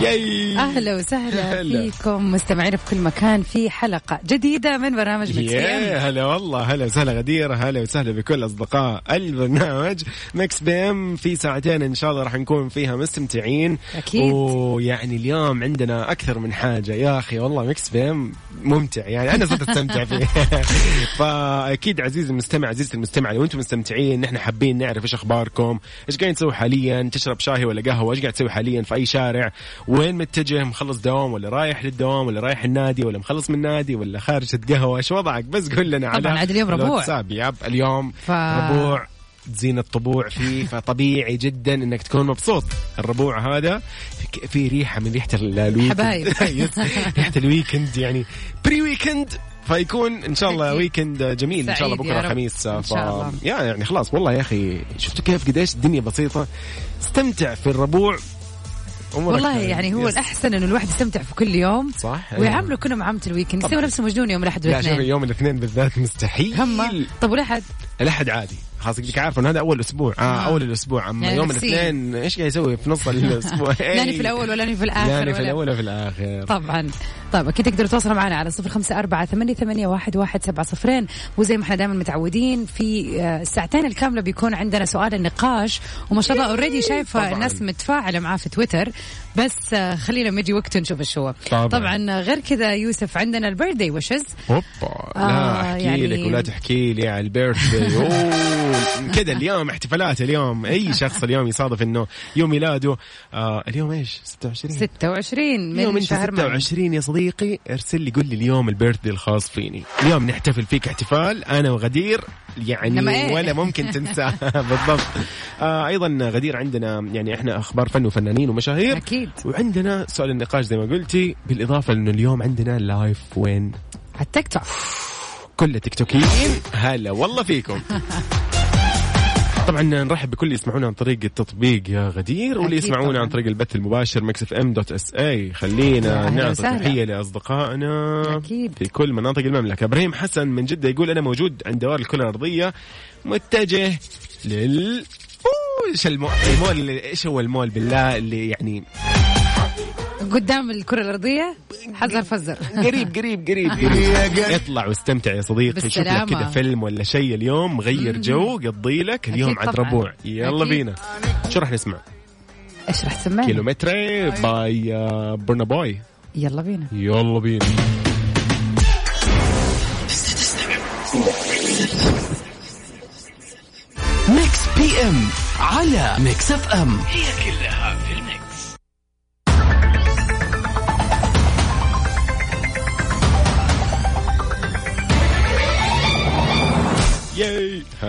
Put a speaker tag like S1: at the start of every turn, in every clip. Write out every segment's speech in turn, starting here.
S1: yay.
S2: أهلا وسهلا
S1: هلا.
S2: فيكم مستمعين في كل مكان في حلقة جديدة من برنامج Mix
S1: PM هلا والله هلا وسهلا غدير هلا وسهلا بكل أصدقاء البرنامج Mix PM. في ساعتين إن شاء الله راح نكون فيها مستمتعين.
S2: أكيد.
S1: ويعني اليوم عندنا أكثر من حاجة. يا أخي والله Mix PM ممتع يعني أنا صرت أستمتع فيه. فأكيد عزيزي المستمع عزيزتي المستمع لو أنتم مستمتعين نحن حابين نعرف إيش أخباركم إيش قاعد تسوي حاليا تشرب شاي ولا قهوة إيش قاعد تسوي حاليا في أي شارع وين متجه؟ مخلص دوام ولا رايح للدوام ولا رايح النادي ولا مخلص من النادي ولا خارج تتقهوى إيش وضعك؟ بس قول لنا
S2: طبعاً عاد اليوم ربوع.
S1: yup اليوم
S2: ف-
S1: ربوع تزين الطبوع فيه فطبيعي جدا إنك تكون مبسوط. الربوع هذا في- ريحة من ريحة ال- ال weekend
S2: حبايب.
S1: ريحة ال weekend يعني pre weekend فيكون إن شاء الله. weekend جميل. إن شاء الله
S2: بكرة.
S1: خميس ف... يعني خلاص والله يا أخي شفتوا كيف قديش الدنيا بسيطة. استمتع في الربوع.
S2: والله يعني هو
S1: yes.
S2: الأحسن إنه الواحد يستمتع في كل يوم
S1: صح
S2: ويعامله كأنه معاملة ال weekend
S1: يسوي.
S2: نفسه مجنون يوم
S1: لا شوفي
S2: والاثنين.
S1: يوم الاثنين بالذات مستحيل.
S2: هم. طب والأحد؟
S1: الأحد عادي. خلاص انك عارف ان هذا أول أسبوع. آه,
S2: آه.
S1: أول الأسبوع. أما
S2: يعني
S1: يوم. الاثنين إيش قاعد يسوي؟ في نص الأسبوع.
S2: لاني في الأول ولا في الآخر
S1: يعني في
S2: ولا-
S1: الأول وفي الآخر.
S2: طبعا. طيب أكيد تقدروا تتواصلوا معنا على صفر خمسة أربعة ثمانية, ثمانية واحد, واحد سبعة صفرين. وزي ما إحنا دائما متعودين في آه، الساعتين الكاملة بيكون عندنا سؤال النقاش. وما شاء الله already شايفة
S1: طبعاً.
S2: الناس متفاعلة معاه في تويتر. بس آه، خلينا لما يجي وقت نشوف إيش هو.
S1: طبعاً.
S2: طبعا آه، غير كذا يوسف عندنا ال birthday
S1: wishes
S2: اوبا
S1: لا أحكي
S2: يعني-
S1: لك ولا تحكي لي على ال birth أوه، كذا اليوم احتفالات اليوم. أي شخص اليوم يصادف إنه يوم ميلاده آه اليوم إيش؟ 26
S2: 26
S1: اليوم
S2: من
S1: أنت
S2: شهر مايو
S1: 26 يا صديقي. ارسل لي قول لي اليوم ال birthday الخاص فيني. اليوم نحتفل فيك احتفال أنا وغدير يعني
S2: إيه؟
S1: ولا ممكن تنساه بالضبط. آه أيضا غدير عندنا يعني إحنا أخبار فن وفنانين ومشاهير.
S2: أكيد.
S1: وعندنا سؤال النقاش زي ما قلتي بالإضافة انه اليوم عندنا live وين؟
S2: على التيك توك.
S1: كل ال Tik هلا والله فيكم. طبعا نرحب بكل اللي يسمعونا عن طريق التطبيق يا غدير واللي يسمعونا. عن طريق البث المباشر Mix FM dot SA خلينا نعطي. تحية لأصدقائنا
S2: أكيد.
S1: في كل مناطق المملكة إبراهيم حسن من جدة يقول أنا موجود عند دوار الكرة الأرضية متجه لل إيش المول إيش هو المول بالله اللي يعني
S2: قدام الكرة الأرضية حذر فزر
S1: قريب قريب قريب قريب. اطلع واستمتع يا صديقي شوف لك. كذا فيلم ولا شيء اليوم غير جو قضي لك اليوم عند. ربوع. يلا. بينا. شو راح نسمع؟
S2: إيش راح تسمعني؟
S1: Kilometre by آه، Burna Boy
S2: يلا بينا.
S1: يلا بينا.
S3: Mix PM على Mix FM. هي كلها في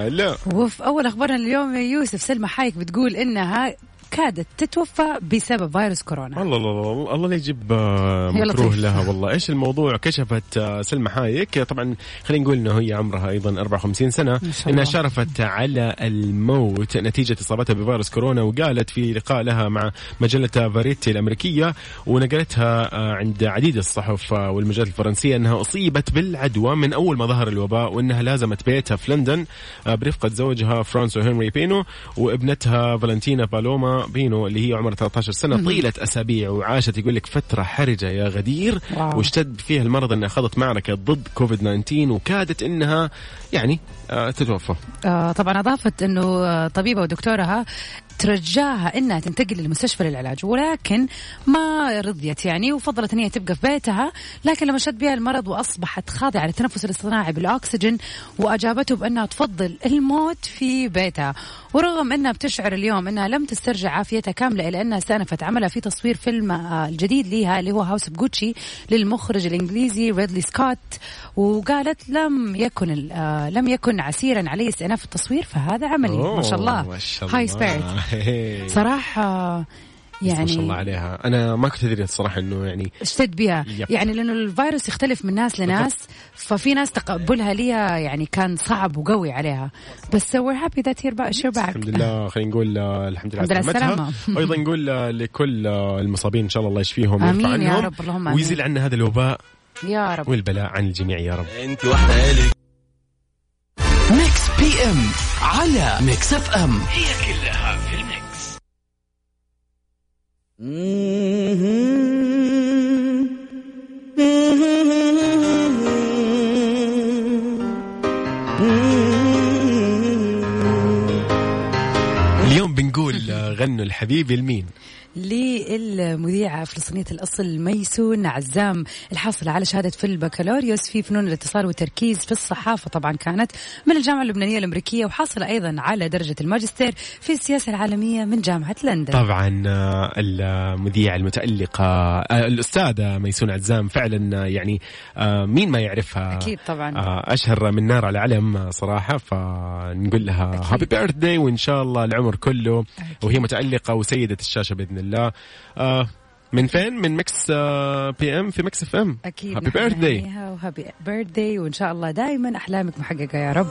S1: هلا.
S2: وفي أول أخبارنا اليوم يوسف سلمى حايك بتقول إنها كادت تتوفى بسبب فيروس كورونا.
S1: الله الله الله الله لا يجيب آه، مكروه
S2: لطيف.
S1: لها والله. إيش الموضوع؟ كشفت آه، سلمى حايك. طبعا خلينا نقول إنه هي عمرها أيضا 54 سنة.
S2: إنها.
S1: شرفت على الموت نتيجة إصابتها بفيروس كورونا وقالت في لقاء لها مع مجلة Variety الأمريكية ونقلتها آه، عند عديد الصحف والمجلات الفرنسية إنها أصيبت بالعدوى من أول ما ظهر الوباء وإنها لازمت بيتها في لندن برفقة زوجها فرانسوا هنري بينو وابنتها فالنتينا بالوما بينو اللي هي عمرها 13 سنة طيلة أسابيع وعاشت يقول لك فترة حرجة يا غدير
S2: wow.
S1: واشتد فيها المرض إنها خاضت معركة ضد كوفيد 19 وكادت إنها يعني آه، تتوفى.
S2: آه طبعا أضافت إنه آه، طبيبة ودكتورها ترجاها إنها تنتقل للمستشفى للعلاج ولكن ما رضيت يعني وفضلت إن هي تبقى في بيتها لكن لما شد بها المرض وأصبحت خاضعة للتنفس الاصطناعي بالأكسجين وأجابته بأنها تفضل الموت في بيتها. ورغم إنها بتشعر اليوم إنها لم تسترجع عافيتها كاملة الا أنها استأنفت عملها في تصوير فيلم آه، الجديد لها اللي هو هاوس بوتشي للمخرج الإنجليزي ريدلي سكوت وقالت لم يكن آه، لم يكن عسيرا علي استئناف التصوير فهذا عملي. ما شاء الله. هاي
S1: الله.
S2: سبيريت. صراحة يعني
S1: ما شاء الله عليها. أنا ما كنت أدري الصراحة إنه يعني
S2: اشتد بها
S1: yep.
S2: يعني لأنه الفيروس يختلف من ناس لناس ففي ناس تقبلها ليها يعني كان صعب وقوي عليها. بس that you're back, you're back.
S1: الحمد لله. خلينا نقول آه، الحمد لله سلامتها.
S2: السلامة.
S1: وأيضا نقول آه، لكل آه، المصابين إن شاء الله الله يشفيهم ويرفع
S2: يا
S1: عنهم.
S2: رب، اللهم آمين.
S1: ويزيل عنا هذا الوباء
S2: يا رب.
S1: والبلاء عن الجميع يا رب.
S3: أنت واحدة الي Mix PM على Mix FM هي كلها في ال Mix.
S1: اليوم بنقول غنوا الحبيب لمين
S2: للمذيعة فلسطينية الأصل ميسون عزام الحاصلة على شهادة في البكالوريوس في فنون الاتصال والتركيز في الصحافة. طبعا كانت من الجامعة اللبنانية الأمريكية وحاصلة أيضا على درجة الماجستير في السياسة العالمية من جامعة لندن.
S1: طبعا آه، المذيعة المتألقة آه، الأستاذة ميسون عزام فعلا آه، يعني مين ما يعرفها.
S2: أكيد طبعا.
S1: أشهر من نار على علم صراحة. فنقول لها. happy birthday وإن شاء الله العمر كله.
S2: أكيد.
S1: وهي متألقة وسيدة الشاشة بإذن الله. آه، من فين؟ من Mix آه، PM في Mix FM
S2: أكيد.
S1: happy
S2: birthday و happy birthday وإن شاء الله دائما أحلامك محققة يا رب.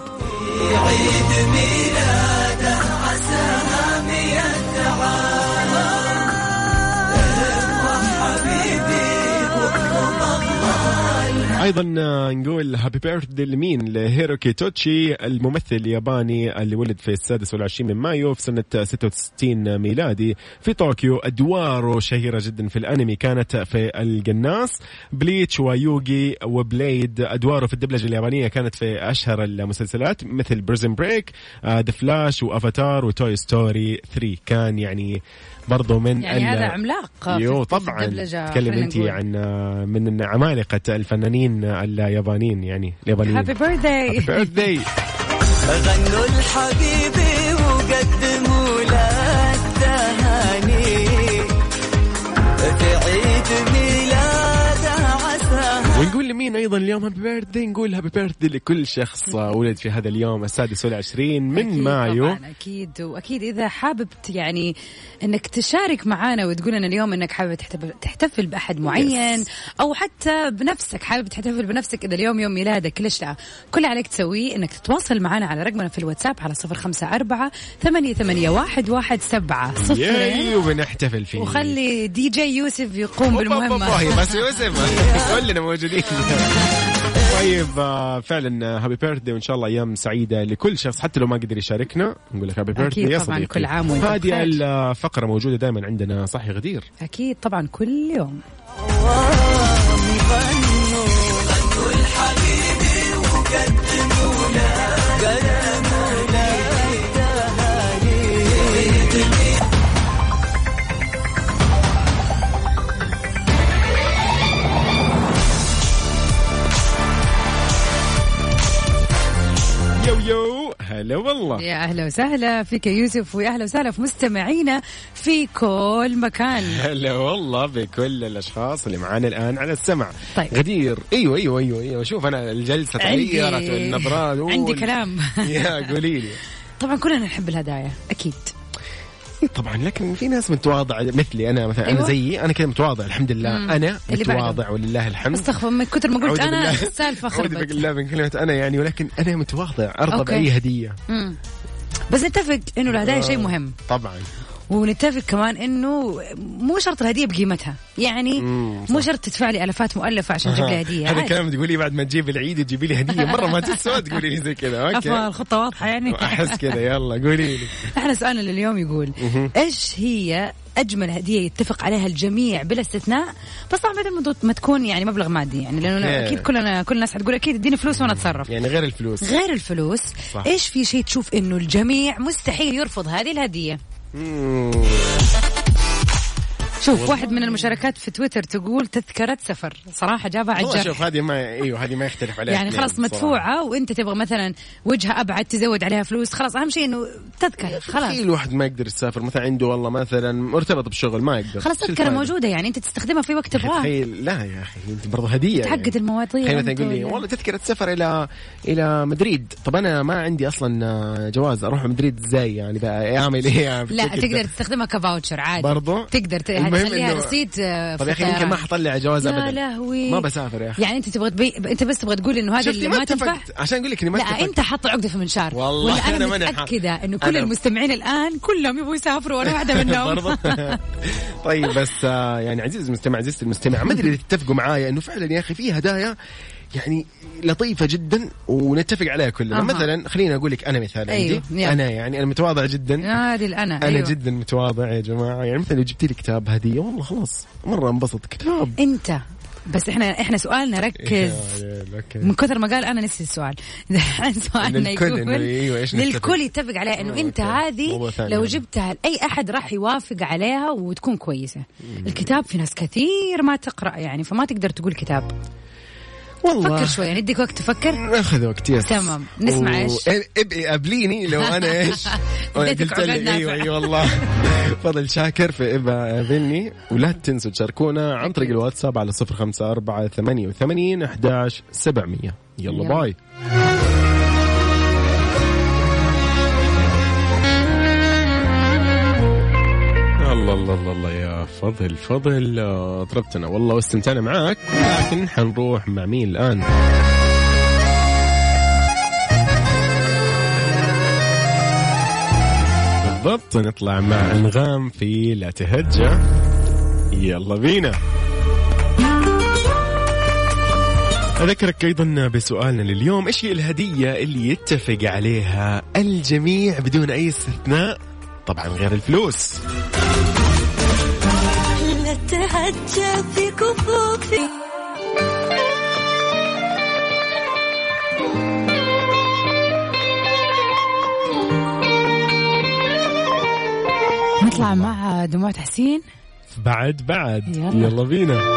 S1: أيضا آه، نقول happy birthday لمين؟ لهيروكي توتشي الممثل الياباني اللي ولد في السادس والعشرين من مايو في سنة 66 ميلادي. في طوكيو أدواره شهيرة جدا في الأنمي كانت في القناص. Bleach ويوغي وبليد أدواره في الدبلجة اليابانية كانت في أشهر المسلسلات مثل Prison Break The Flash و Avatar و Toy Story 3 كان يعني برضو من
S2: يعني هذا عملاق في-
S1: يو طبعا. تكلم انت. عن آه، من عمالقة الفنانين اليابانيين يعني اليابانيين.
S2: happy birth day
S1: birthday
S4: غنوا الحبيبي وقدموا له.
S1: لمين أيضا اليوم. happy birthday نقول happy birthday لكل شخص ولد في هذا اليوم السادس والعشرين من
S2: أكيد
S1: مايو.
S2: طبعا أكيد. وأكيد إذا حابب يعني إنك تشارك معنا وتقول لنا اليوم إنك حابب تحتفل, بأحد معين أو حتى بنفسك حابب تحتفل بنفسك إذا اليوم يوم ميلادك ليش لا؟ كل عليك تسويه إنك تتواصل معنا على رقمنا في الواتساب على صفر خمسة أربعة ثمانية, ثمانية واحد, واحد سبعة
S1: ياي
S2: صفرين
S1: وبنحتفل فيه.
S2: وخلي دي جي يوسف يقوم
S1: أوبا، بس يوسف كلنا موجودين. طيب آه، فعلا هابي بيرثدي وإن شاء الله أيام سعيدة لكل شخص حتى لو ما قدر يشاركنا. نقول لك هابي بيرثدي يا
S2: طبعاً،
S1: صديقي.
S2: كل عام وأنت
S1: هذه. الفقرة موجودة دائما عندنا صح يا غدير.
S2: أكيد طبعا كل يوم.
S1: هلا والله.
S2: يا أهلا وسهلا فيك يا يوسف ويا أهلا وسهلا في مستمعينا في كل مكان.
S1: هلا والله بكل الأشخاص اللي معانا الآن على السمع.
S2: طيب.
S1: غدير. أيوه أيوه أيوه أيوه. شوف أنا
S2: الجلسة
S1: تغيرت والنظرات
S2: عندي كلام.
S1: يا قولي لي.
S2: طبعا كلنا نحب الهدايا
S1: أكيد. طبعا لكن في ناس متواضعة مثلي أنا مثلا. أنا زيي أنا كذا متواضع الحمد لله
S2: مم. أنا.
S1: متواضع ولله الحمد
S2: أستغفر من كثر ما قلت
S1: أنا
S2: السالفة
S1: أعوذ
S2: خربت
S1: بالله من كلمة أنا يعني ولكن أنا متواضع أرضى
S2: okay.
S1: بأي هدية
S2: مم. بس نتفق إنه الهدايا شيء مهم
S1: طبعا
S2: ونتفق كمان إنه مو شرط الهدية بقيمتها. يعني مو شرط تدفع لي الافات مؤلفة عشان تجيب لي هدية
S1: هذا. الكلام تقولي بعد ما تجيب العيد تجيبي لي هدية مرة ما تسوى تقولي لي زي كذا. okay.
S2: الخطة واضحة يعني.
S1: أحس كذا. يلا قولي لي.
S2: إحنا سؤالنا لليوم يقول إيش هي أجمل هدية يتفق عليها الجميع بلا استثناء؟ بس طبعا بدل ما تكون يعني مبلغ مادي يعني لأنه
S1: Yeah.
S2: أكيد كلنا كل الناس حتقول أكيد إديني فلوس وأنا أتصرف.
S1: يعني غير الفلوس.
S2: غير الفلوس.
S1: صح.
S2: إيش في شيء تشوف إنه الجميع مستحيل يرفض هذه الهدية؟
S1: مم.
S2: شوف واحد من المشاركات في تويتر تقول تذكرة سفر. صراحة جابها على
S1: والله
S2: الجرح
S1: شوف هذه ما إيوه هذه ما يختلف عليها
S2: يعني خلاص. مدفوعة وإنت تبغى مثلا وجهة أبعد تزود عليها فلوس خلاص أهم شيء إنه تذكرة خلاص.
S1: في الواحد ما يقدر يسافر مثلا عنده والله مثلا مرتبط بشغل ما يقدر.
S2: خلاص تذكرة؟ موجودة يعني إنت تستخدمها في وقت تبغاه
S1: تخيل لا يا أخي أنت برضه هدية
S2: تعقد المواضيع
S1: تخيل مثلا يقول لي والله تذكرة سفر إلى إلى مدريد. طب أنا ما عندي أصلا جواز أروح مدريد إزاي يعني؟ اعمل إيه
S2: لا تقدر؟ تستخدمها كفاوتشر عادي.
S1: برضو؟
S2: تقدر ت-
S1: المهم
S2: يعني
S1: إنه-
S2: رصيد
S1: طب
S2: في
S1: يا أخي يمكن. ما حطلع جواز
S2: يا
S1: ابدا.
S2: لهوي
S1: ما بسافر يا أخي.
S2: يعني أنت تبغى تبي... أنت بس تبغى تقول إنه هذا اللي
S1: ما
S2: تنفع؟
S1: عشان أقول لك إني ما
S2: لا
S1: اتفقت.
S2: أنت حاط عقدة في المنشار
S1: والله
S2: ولا
S1: أنا.
S2: متأكدة إنه كل
S1: أنا-
S2: المستمعين الآن كلهم يبغوا يسافروا وأنا واحدة منهم.
S1: طيب بس آه، يعني عزيزي المستمع عزيزتي المستمع ما أدري إذا تتفقوا معايا إنه فعلا يا أخي في هدايا يعني لطيفة جدا ونتفق عليها كلنا
S2: أها.
S1: مثلا خليني أقول لك أنا مثال
S2: أيوه،
S1: عندي
S2: يلا.
S1: أنا يعني أنا متواضع جدا
S2: هذه الأنا
S1: أنا
S2: أيوه.
S1: جدا متواضع يا جماعة يعني مثلا لو جبت لي كتاب هدية والله خلاص مرة انبسط كتاب
S2: أنت بس إحنا إحنا سؤالنا ركز. من كثر ما قال أنا نسي السؤال دحين سؤالنا
S1: للكل نتفق؟
S2: للكل يتفق عليها إنه
S1: آه، أنت.
S2: هذه لو. جبتها لأي أحد راح يوافق عليها وتكون كويسة الكتاب في ناس كثير ما تقرأ يعني فما تقدر تقول كتاب
S1: والله.
S2: فكر شوي نديك وقت تفكر؟
S1: ناخذ وقت yes.
S2: تمام. نسمع إيش؟
S1: ابقي قابليني لو أنا
S2: إيش؟
S1: قلت لي
S2: أيوه.
S1: اي والله. فضل شاكر في ابقى قابلني ولا تنسوا تشاركونا عن طريق الواتساب على صفر خمسة أربعة ثمانية وثمانين أحداش سبعمية. يلا
S2: يلا.
S1: bye. الله الله الله الله. فضل فضل آه، طربتنا والله واستمتعنا معاك. لكن حنروح مع مين الآن؟ بالضبط. نطلع مع أنغام في لا تهجى. يلا بينا. أذكرك أيضا بسؤالنا لليوم. إيش هي الهدية اللي يتفق عليها الجميع بدون أي استثناء؟ طبعا غير الفلوس.
S5: تهجى في كفوفي.
S2: نطلع مع دموع تحسين
S1: بعد بعد.
S2: يلا.
S1: يلا بينا.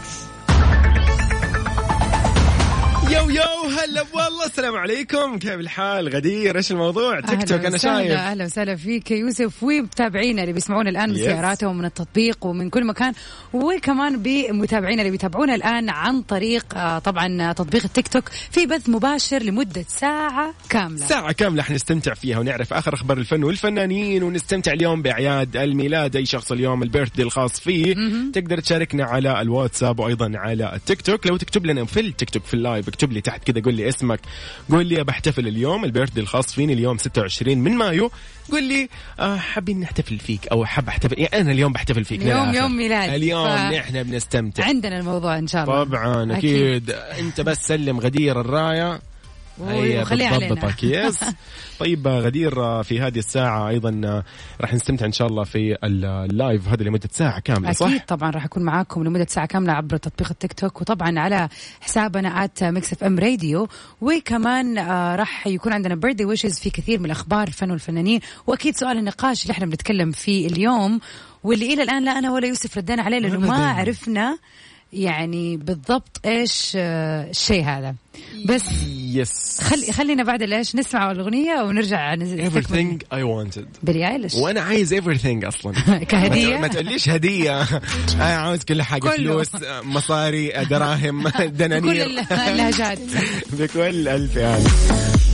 S1: yo yo هلا والله السلام عليكم. كيف الحال؟ غدير إيش الموضوع؟ تيك توك أنا شايف.
S2: أهلا وسهلا فيك يا يوسف. ومتابعينا اللي بيسمعونا الآن من. سياراتهم ومن التطبيق ومن كل مكان؟ وكمان بمتابعينا اللي بيتابعونا الآن عن طريق آه، طبعا تطبيق التيك توك في بث مباشر لمدة ساعة كاملة.
S1: ساعة كاملة حنستمتع فيها ونعرف آخر أخبار الفن والفنانين ونستمتع اليوم بأعياد الميلاد. أي شخص اليوم ال birthday الخاص فيه. تقدر تشاركنا على الواتساب وأيضا على التيك توك. لو تكتب لنا في التيك توك في ال live اكتب لي تحت كذا قول لي اسمك قول لي بحتفل اليوم ال birthday الخاص فيني اليوم 26 من مايو. قول لي آه حابين نحتفل فيك أو حاب أحتفل يعني أنا اليوم بحتفل فيك
S2: اليوم. يوم ميلاد.
S1: اليوم
S2: ف-
S1: نحن بنستمتع.
S2: عندنا الموضوع إن شاء الله.
S1: طبعا أكيد. أنت بس سلم غدير الراية. هي. بتضبطك yes طيب غدير في هذه الساعة أيضا راح نستمتع إن شاء الله في ال- ال live هذا لمدة ساعة كاملة صح؟
S2: أكيد طبعا راح أكون معاكم لمدة ساعة كاملة عبر تطبيق التيك توك وطبعا على حسابنا at Mix FM Radio وكمان آه راح يكون عندنا birthday wishes في كثير من الأخبار الفن والفنانين وأكيد سؤال النقاش اللي إحنا بنتكلم فيه اليوم واللي إلى الآن لا أنا ولا يوسف ردينا عليه لأنه ما. عرفنا يعني بالضبط إيش آه، الشيء هذا. بس
S1: yes
S2: خلي خلينا بعد الإيش نسمع الأغنية ونرجع
S1: everything I wanted.
S2: Billie Eilish.
S1: وأنا عايز everything أصلا.
S2: كهدية؟
S1: ما تقوليش هدية. أنا عاوز كل حاجة
S2: كله.
S1: فلوس آه، مصاري آه، دراهم دنانير.
S2: اللهجات.
S1: بكل ألف يعني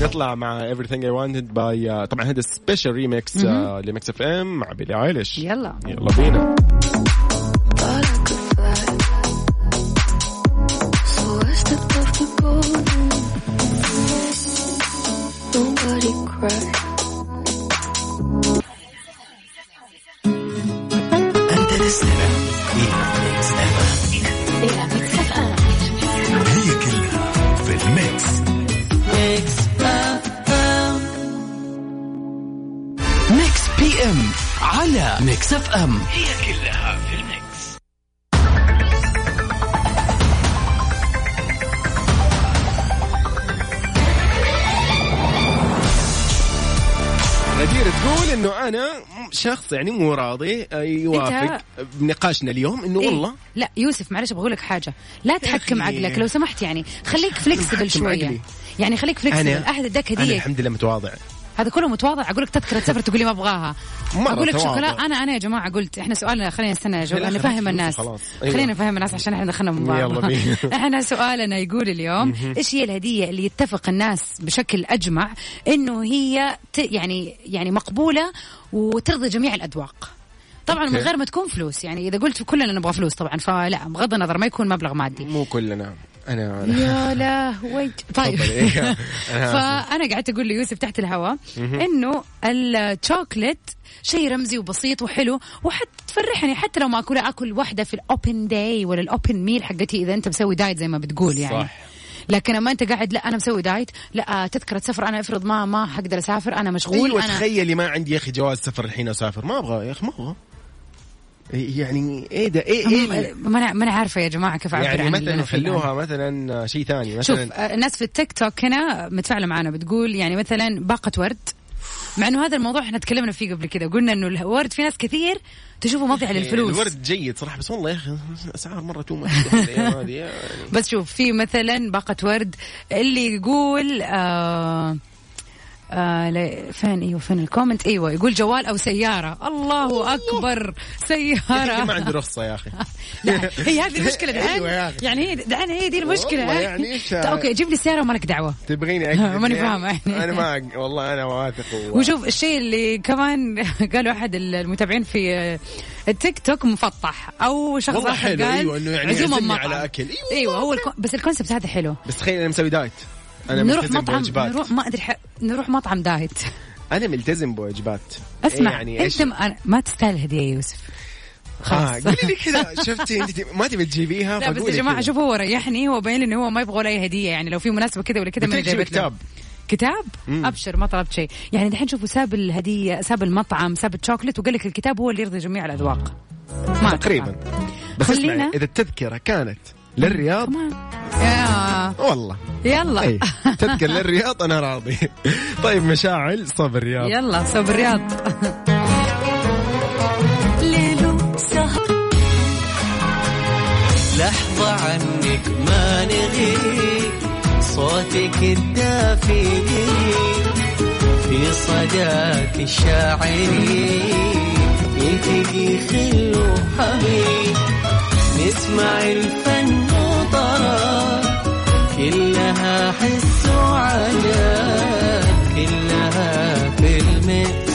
S1: نطلع مع everything I wanted bye طبعا هذا special remix ل Mix FM مع Billie Eilish.
S2: يلا.
S1: يلا بينا. أنا شخص يعني مو راضي آه، يوافق بنقاشنا اليوم إنه
S2: إيه؟
S1: والله
S2: لا يوسف معلش بقول لك حاجة لا تحكم. عقلك لو سمحت يعني خليك flexible
S1: محكم
S2: شوية
S1: عقلي.
S2: يعني خليك flexible أحد اداك هديه
S1: الحمد لله متواضع
S2: هذا كله متواضع. أقول لك تذكرة سفر تقول لي ما
S1: أبغاها.
S2: أقول لك
S1: تواضع.
S2: شوكولا. أنا أنا يا جماعة قلت إحنا سؤالنا خلينا نستنى نفهم الناس.
S1: أيوة.
S2: خلينا نفهم الناس عشان إحنا دخلنا من بعض. إحنا سؤالنا يقول اليوم إيش هي الهدية اللي يتفق الناس بشكل أجمع إنه هي ت يعني يعني مقبولة وترضي جميع الأذواق؟ طبعا من. غير ما تكون فلوس. يعني إذا قلت كلنا نبغى فلوس طبعا فلا بغض النظر ما يكون مبلغ مادي.
S1: مو كلنا. أنا
S2: يا لهوي طيب.
S1: إيه. أنا.
S2: فأنا قعدت أقول ليوسف تحت الهواء إنه الشوكليت شيء رمزي وبسيط وحلو وحتى تفرحني حتى لو ما اكلها أكل واحدة في ال open day ولا ال open meal حقتي إذا أنت مسوي diet زي ما بتقول يعني
S1: صح.
S2: لكن أما أنت قاعد لا أنا مسوي دايت لا تذكرة سفر أنا أفرض ما ما حقدر أسافر أنا مشغول
S1: أيوه
S2: أنا
S1: تخيلي ما عندي يا أخي جواز سفر الحين أسافر ما أبغى يا أخي ما أبغى يعني إيه ده إيه إيه
S2: ما أنا ما أنا عارفة يا جماعة كيف أعبر
S1: يعني
S2: عن
S1: مثلا. خلوها مثلا شيء ثاني
S2: شوف
S1: مثلا
S2: آه، الناس في التيك توك هنا متفاعلة معنا بتقول يعني مثلا باقة ورد مع إنه هذا الموضوع إحنا تكلمنا فيه قبل كده قلنا إنه الورد في ناس كثير تشوفه مضيع للفلوس
S1: الورد جيد صراحة بس والله يا أخي أسعار مرة too يعني.
S2: بس شوف في مثلا باقة ورد اللي يقول آه آه فين؟ أيوه فين ال comment؟ أيوه يقول جوال أو سيارة. الله أكبر
S1: يا أخي ما
S2: سياره
S1: عندي رخصة يا أخي.
S2: لا هي هذه المشكلة. دعان
S1: أيوة يا أخي.
S2: يعني هي دعان هي دي
S1: المشكلة. يعني إيش-
S2: طيب، okay جيب لي السياره وما لك دعوة.
S1: تبغيني اكذب
S2: ماني؟ فاهمة يعني.
S1: أنا ما والله أنا واثق
S2: وشوف الشيء اللي كمان قالوا أحد المتابعين في التيك توك مفطح. أو شخص
S1: والله حلو،
S2: قال
S1: أيوة، إنه يعني
S2: عزومة.
S1: على أكل. أيوة.
S2: أيوه هو الكو... بس ال concept هذا حلو.
S1: بس تخيل أنا مسوي diet. أنا
S2: نروح مطعم نروح ما أدري ح... نروح مطعم diet
S1: أنا ملتزم بوجبات
S2: اسمع
S1: إيه يعني
S2: أنت م... أنا- ما تستاهل هدية يا يوسف
S1: آه
S2: خلاص
S1: قولي لي كذا شفتي أنت ما تبي تجيبيها
S2: لا بس يا
S1: جماعة.
S2: شوف هو ريحني هو باين إنه هو ما يبغى ولا أي هدية يعني لو في مناسبة كذا ولا كذا ما جايبت له.
S1: كتاب.
S2: كتاب
S1: مم.
S2: أبشر ما طلبت شيء يعني دحين شوفوا ساب الهدية ساب المطعم ساب الشوكليت وقال لك الكتاب هو اللي يرضي جميع الأذواق ما.
S1: تقريبا بس
S2: خلينا-
S1: إذا التذكرة كانت للرياض؟
S2: يا.
S1: والله.
S2: يلا.
S1: اي تذكر للرياض أنا راضي. طيب مشاعل صوب الرياض.
S2: يلا صوب الرياض.
S4: لحظة عنك ما نغيب صوتك الدافي في صداك الشاعري يلتقي خل وحبيب. نسمع الفن وطرب كلها حس وعجب كلها في الميكس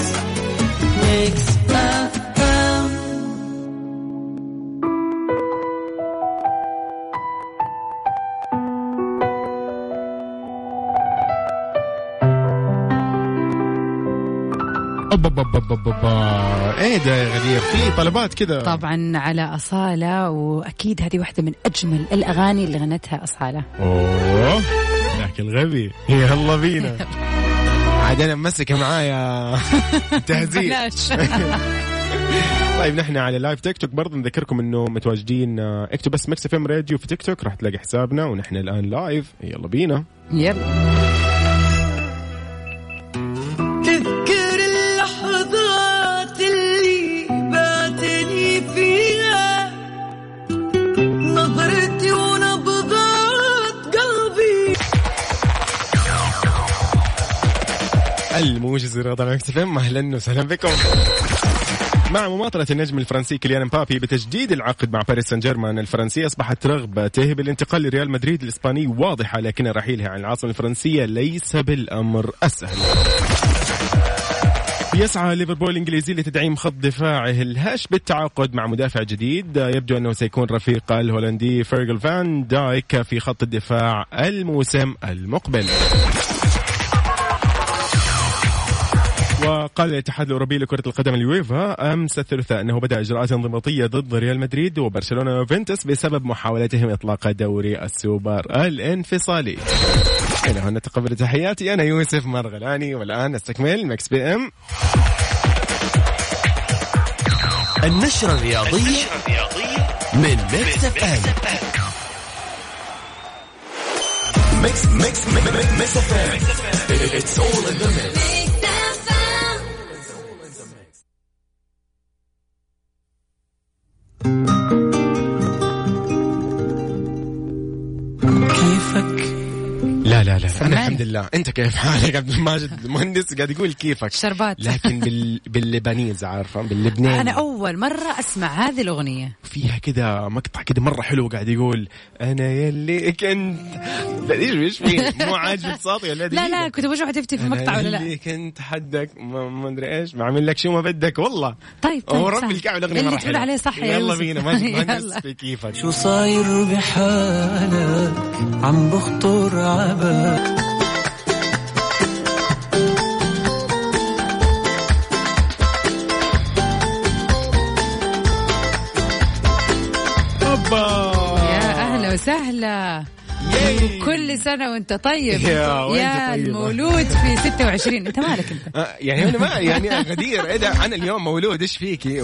S1: أوبا. إيه ده يا غدير. في طلبات كذا
S2: طبعا على أصالة وأكيد هذه واحدة من أجمل الأغاني اللي غنتها أصالة.
S1: أوه. ذاك الغبي يلا بينا. عاد أنا ممسكه معايا. تهزيء
S2: بلاش.
S1: طيب نحن على live تيك توك برضه نذكركم إنه متواجدين آه، اكتب بس Mix FM Radio في تيك توك راح تلاقي حسابنا ونحن الآن live يلا بينا.
S2: يلا.
S1: الموجز رياضة Mix FM أهلا وسهلا بكم. مع مماطلة النجم الفرنسي كيليان مبابي بتجديد العقد مع باريس سان جيرمان الفرنسي أصبحت رغبته بالانتقال لريال مدريد الإسباني واضحة لكن رحيله عن العاصمة الفرنسية ليس بالأمر السهل يسعى ليفربول الإنجليزي لتدعيم خط دفاعه الهش بالتعاقد مع مدافع جديد. يبدو أنه سيكون رفيق الهولندي فيرجل فان دايك في خط الدفاع الموسم المقبل. وقال الاتحاد الأوروبي لكرة القدم اليويفا أمس الثلاثاء أنه بدأ إجراءات انضباطية ضد ريال مدريد وبرشلونة ويوفنتوس بسبب محاولتهم إطلاق دوري السوبر الانفصالي. إلى هنا تقبل تحياتي أنا يوسف مرغلاني والآن نستكمل Mix FM
S3: النشرة الرياضية من Mix FM Mix Mix Mix FM It's all in the mix.
S1: الحمد لله. انت كيف حالك عبد الماجد؟ المهندس قاعد يقول كيفك.
S2: شربات.
S1: لكن بال... بال Lebanese عارفة؟ باللبناني.
S2: أنا أول مرة أسمع هذه الأغنية.
S1: فيها كذا مقطع كذا مرة حلو قاعد يقول أنا يلي كنت لا إيش إيش في مو عاجبك صوتي ولا
S2: لا لا كنت بشوف تفتي في
S1: أنا
S2: مقطع ولا لا؟
S1: يلي كنت حدك ما ما أدري إيش. بعمل لك شو ما بدك والله.
S2: طيب طيب
S1: هو
S2: صح.
S1: ربي الكعب الاغنيه
S2: مرة
S1: حلوة.
S2: عليه صح
S1: يلا. بينا. مهندس في كيفك.
S4: شو صاير بحالك؟ عم بخطر عبالك
S2: وسهلا كل سنة وانت طيب.
S1: يا
S2: يا. المولود في 26 انت مالك انت؟
S1: آه، يعني أنا ما يعني غدير. إيه ده؟ أنا اليوم مولود. إيش فيكي.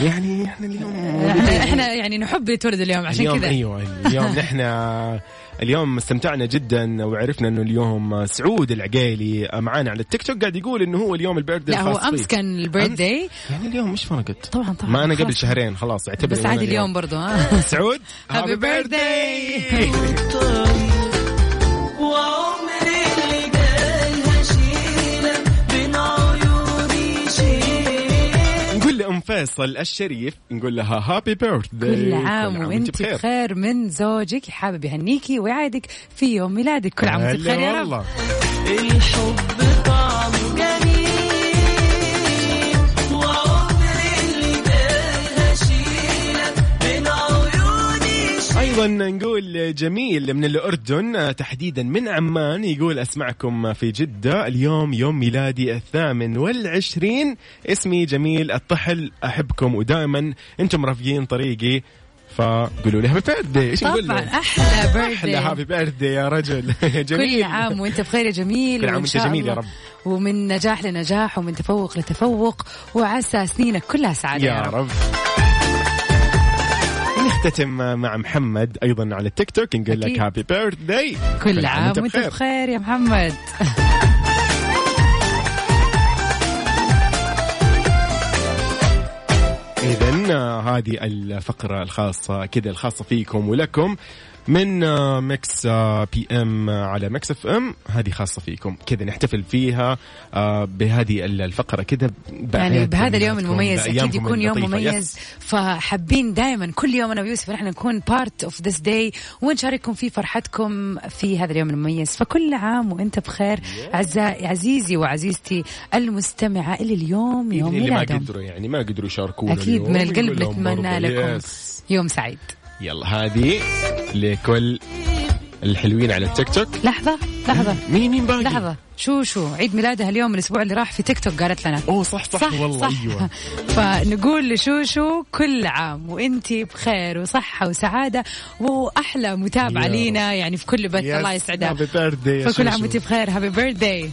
S1: يعني إحنا اليوم
S2: إحنا يعني نحب يتولد اليوم عشان كذا.
S1: أيوه اليوم نحن اليوم استمتعنا جدا وعرفنا إنه اليوم سعود العقيلي معانا على التيك توك قاعد يقول إنه هو اليوم البيرثدي
S2: لا هو
S1: أمس.
S2: كان البيرث داي.
S1: يعني اليوم مش فرقت
S2: طبعا طبعا
S1: ما أنا قبل. شهرين خلاص اعتبر
S2: بس عادي اليوم. برضو ها
S1: سعود
S2: happy birthday
S4: وعمري
S1: لام فيصل الشريف نقول لها happy birthday
S2: كل عام وانت بخير. من زوجك حابب يهنيكي ويعادك في يوم ميلادك. كل عام وانت بخير يا رب.
S4: الحب
S1: أيضا نقول جميل من الأردن تحديدا من عمان يقول أسمعكم في جدة. اليوم يوم ميلادي الثامن والعشرين. اسمي جميل الطحل أحبكم ودائما. أنتم رافقين طريقي فقولوا لي هابي بيرثدي إيش نقول
S2: طبعا
S1: له؟
S2: أحلى بيرث
S1: أحلى هابي بيرثدي يا رجل. جميل.
S2: كل عام وأنت بخير يا جميل
S1: كل عام
S2: شاء
S1: جميل يا رب.
S2: ومن نجاح لنجاح ومن تفوق لتفوق وعسى سنينك كلها سعادة
S1: يا رب. نختتم مع محمد أيضا على التيك توك نقول لك. happy birthday
S2: كل عام وأنت بخير يا محمد.
S1: اذا هذه الفقرة الخاصة كذا الخاصة فيكم ولكم. من Mix آه، FM على Mix FM هذه خاصة فيكم. كذا نحتفل فيها آه، بهذه الفقرة. كذا
S2: يعني بهذا اليوم المميز.
S1: أكيد
S2: يكون يوم. مميز. فحابين دائما كل يوم أنا ويوسف نحن نكون part of this day ونشارككم في فرحتكم في هذا اليوم المميز. فكل عام وأنت بخير أعزائي عزيزي وعزيزتي المستمعة اللي اليوم يوم
S1: اللي ما قدروا يعني ما قدروا يشاركونا أكيد
S2: من القلب نتمنى لكم. يوم سعيد.
S1: يلا هذه لكل الحلوين على التيك توك.
S2: لحظة لحظة.
S1: مين مين باقي؟
S2: لحظة. شو شو عيد ميلادها اليوم الأسبوع اللي راح في تيك توك قالت لنا.
S1: أوه صح صح, صح والله
S2: صح.
S1: أيوه.
S2: فنقول لشوشو كل عام وإنتي بخير وصحة وسعادة وأحلى متابعة لينا. يعني في كل بث. الله يسعدها. فكل عام وإنتي بخير.
S4: happy birthday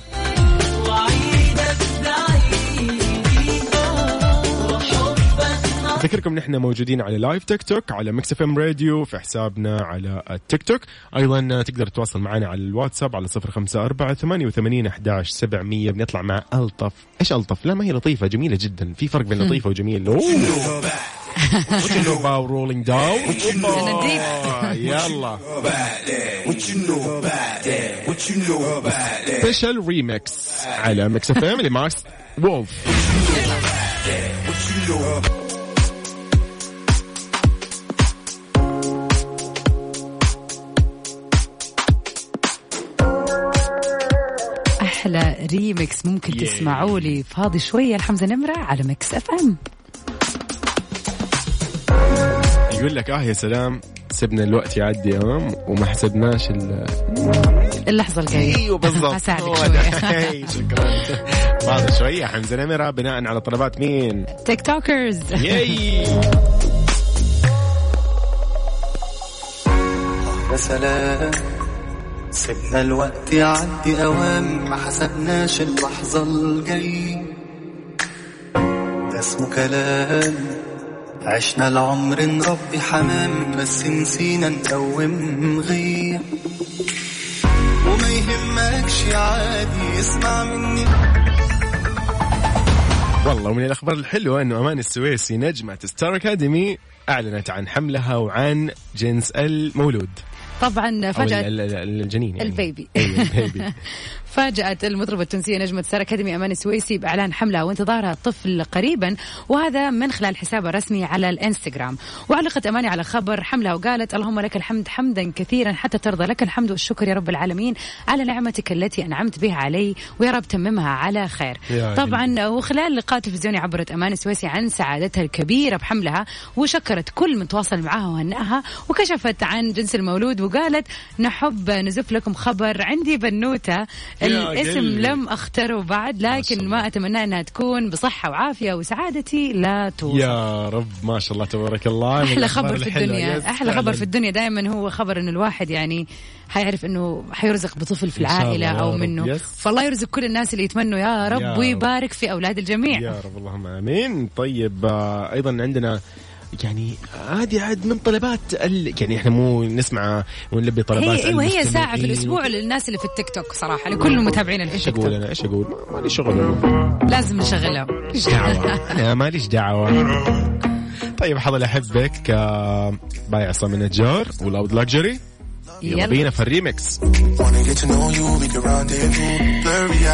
S1: اذكركم نحن موجودين على live تيك توك على Mix FM Radio في حسابنا على التيك توك أيضا تقدر تتواصل معنا على الواتساب على 054 88 11 700 بنطلع مع ألطف. إيش ألطف؟ لا ما هي لطيفة جميلة جدا. في فرق بين لطيفة وجميل. أوه.
S2: Rolling Down.
S1: يلا special remix على Mix FM ل Max
S2: Wolf remix ممكن
S1: Yeah.
S2: تسمعوا لي فاضي شوية لحمزة نمرة على Mix FM
S1: يقول لك آه يا سلام سبنا الوقت يعدي امام وما حسبناش ال
S2: اللحظة الجاية.
S1: أيوه بالضبط.
S2: هساعدك.
S1: هي، شكرا. بعد شوية حمزة نمرة بناء على طلبات مين؟
S2: تيك توكرز
S1: ياي
S4: يا سلام. سيبنا الوقت يعدي اوام ما حسبناش اللحظة الجاي. ده اسمه كلام. عشنا العمر نربي حمام بس نسينا نقوم غير. وما يهمكش عادي اسمع مني.
S1: والله ومن الأخبار الحلوة إنه أمان السويسي نجمة Star Academy أعلنت عن حملها وعن جنس المولود.
S2: طبعا فجأة
S1: ال- ال- الجنين يعني
S2: ال baby.
S1: أيوة، ال baby
S2: فاجأت المطربة التونسية نجمة Star Academy أمان السويسي بإعلان حملها وانتظارها الطفل قريبا وهذا من خلال حسابها الرسمي على الإنستغرام. وعلقت أماني على خبر حملها وقالت اللهم لك الحمد حمدا كثيرا حتى ترضى لك الحمد والشكر يا رب العالمين على نعمتك التي أنعمت بها علي ويا رب تممها على خير. طبعا وخلال لقاء تلفزيوني عبرت أمان السويسي عن سعادتها الكبيرة بحملها وشكرت كل من تواصل معها وهنأها وكشفت عن جنس المولود وقالت نحب نزف لكم خبر عندي بنوتة الاسم. لم اختاره بعد لكن. ما أتمنى أنها تكون بصحة وعافية وسعادتي لا توصف
S1: يا رب ما شاء الله تبارك الله أحلى
S2: خبر في. الدنيا أحلى خبر. في الدنيا دائما هو خبر انه الواحد يعني حيعرف إنه حيرزق بطفل في العائلة
S1: أو.
S2: منه
S1: يس.
S2: فالله يرزق كل الناس اللي يتمنوا يا رب
S1: يا رب.
S2: ويبارك في أولاد الجميع
S1: يا رب اللهم آمين طيب آه، أيضا عندنا يعني هذه عاد من طلبات ال... يعني إحنا مو نسمع ونلبي طلبات
S2: هي إيوه هي. ساعة في الأسبوع للناس اللي في التيك توك صراحة لكل متابعين
S1: إيش
S2: التيك
S1: أقول
S2: توك؟
S1: أنا؟ إيش أقول؟ ما- مالي شغل.
S2: لازم نشغلها
S1: إيش دعوة؟ أنا ماليش دعوة. طيب حظل أحبك كبايع عصام النجار ولاود لاكجري يلا
S2: يلا.
S1: بينا في الريمكس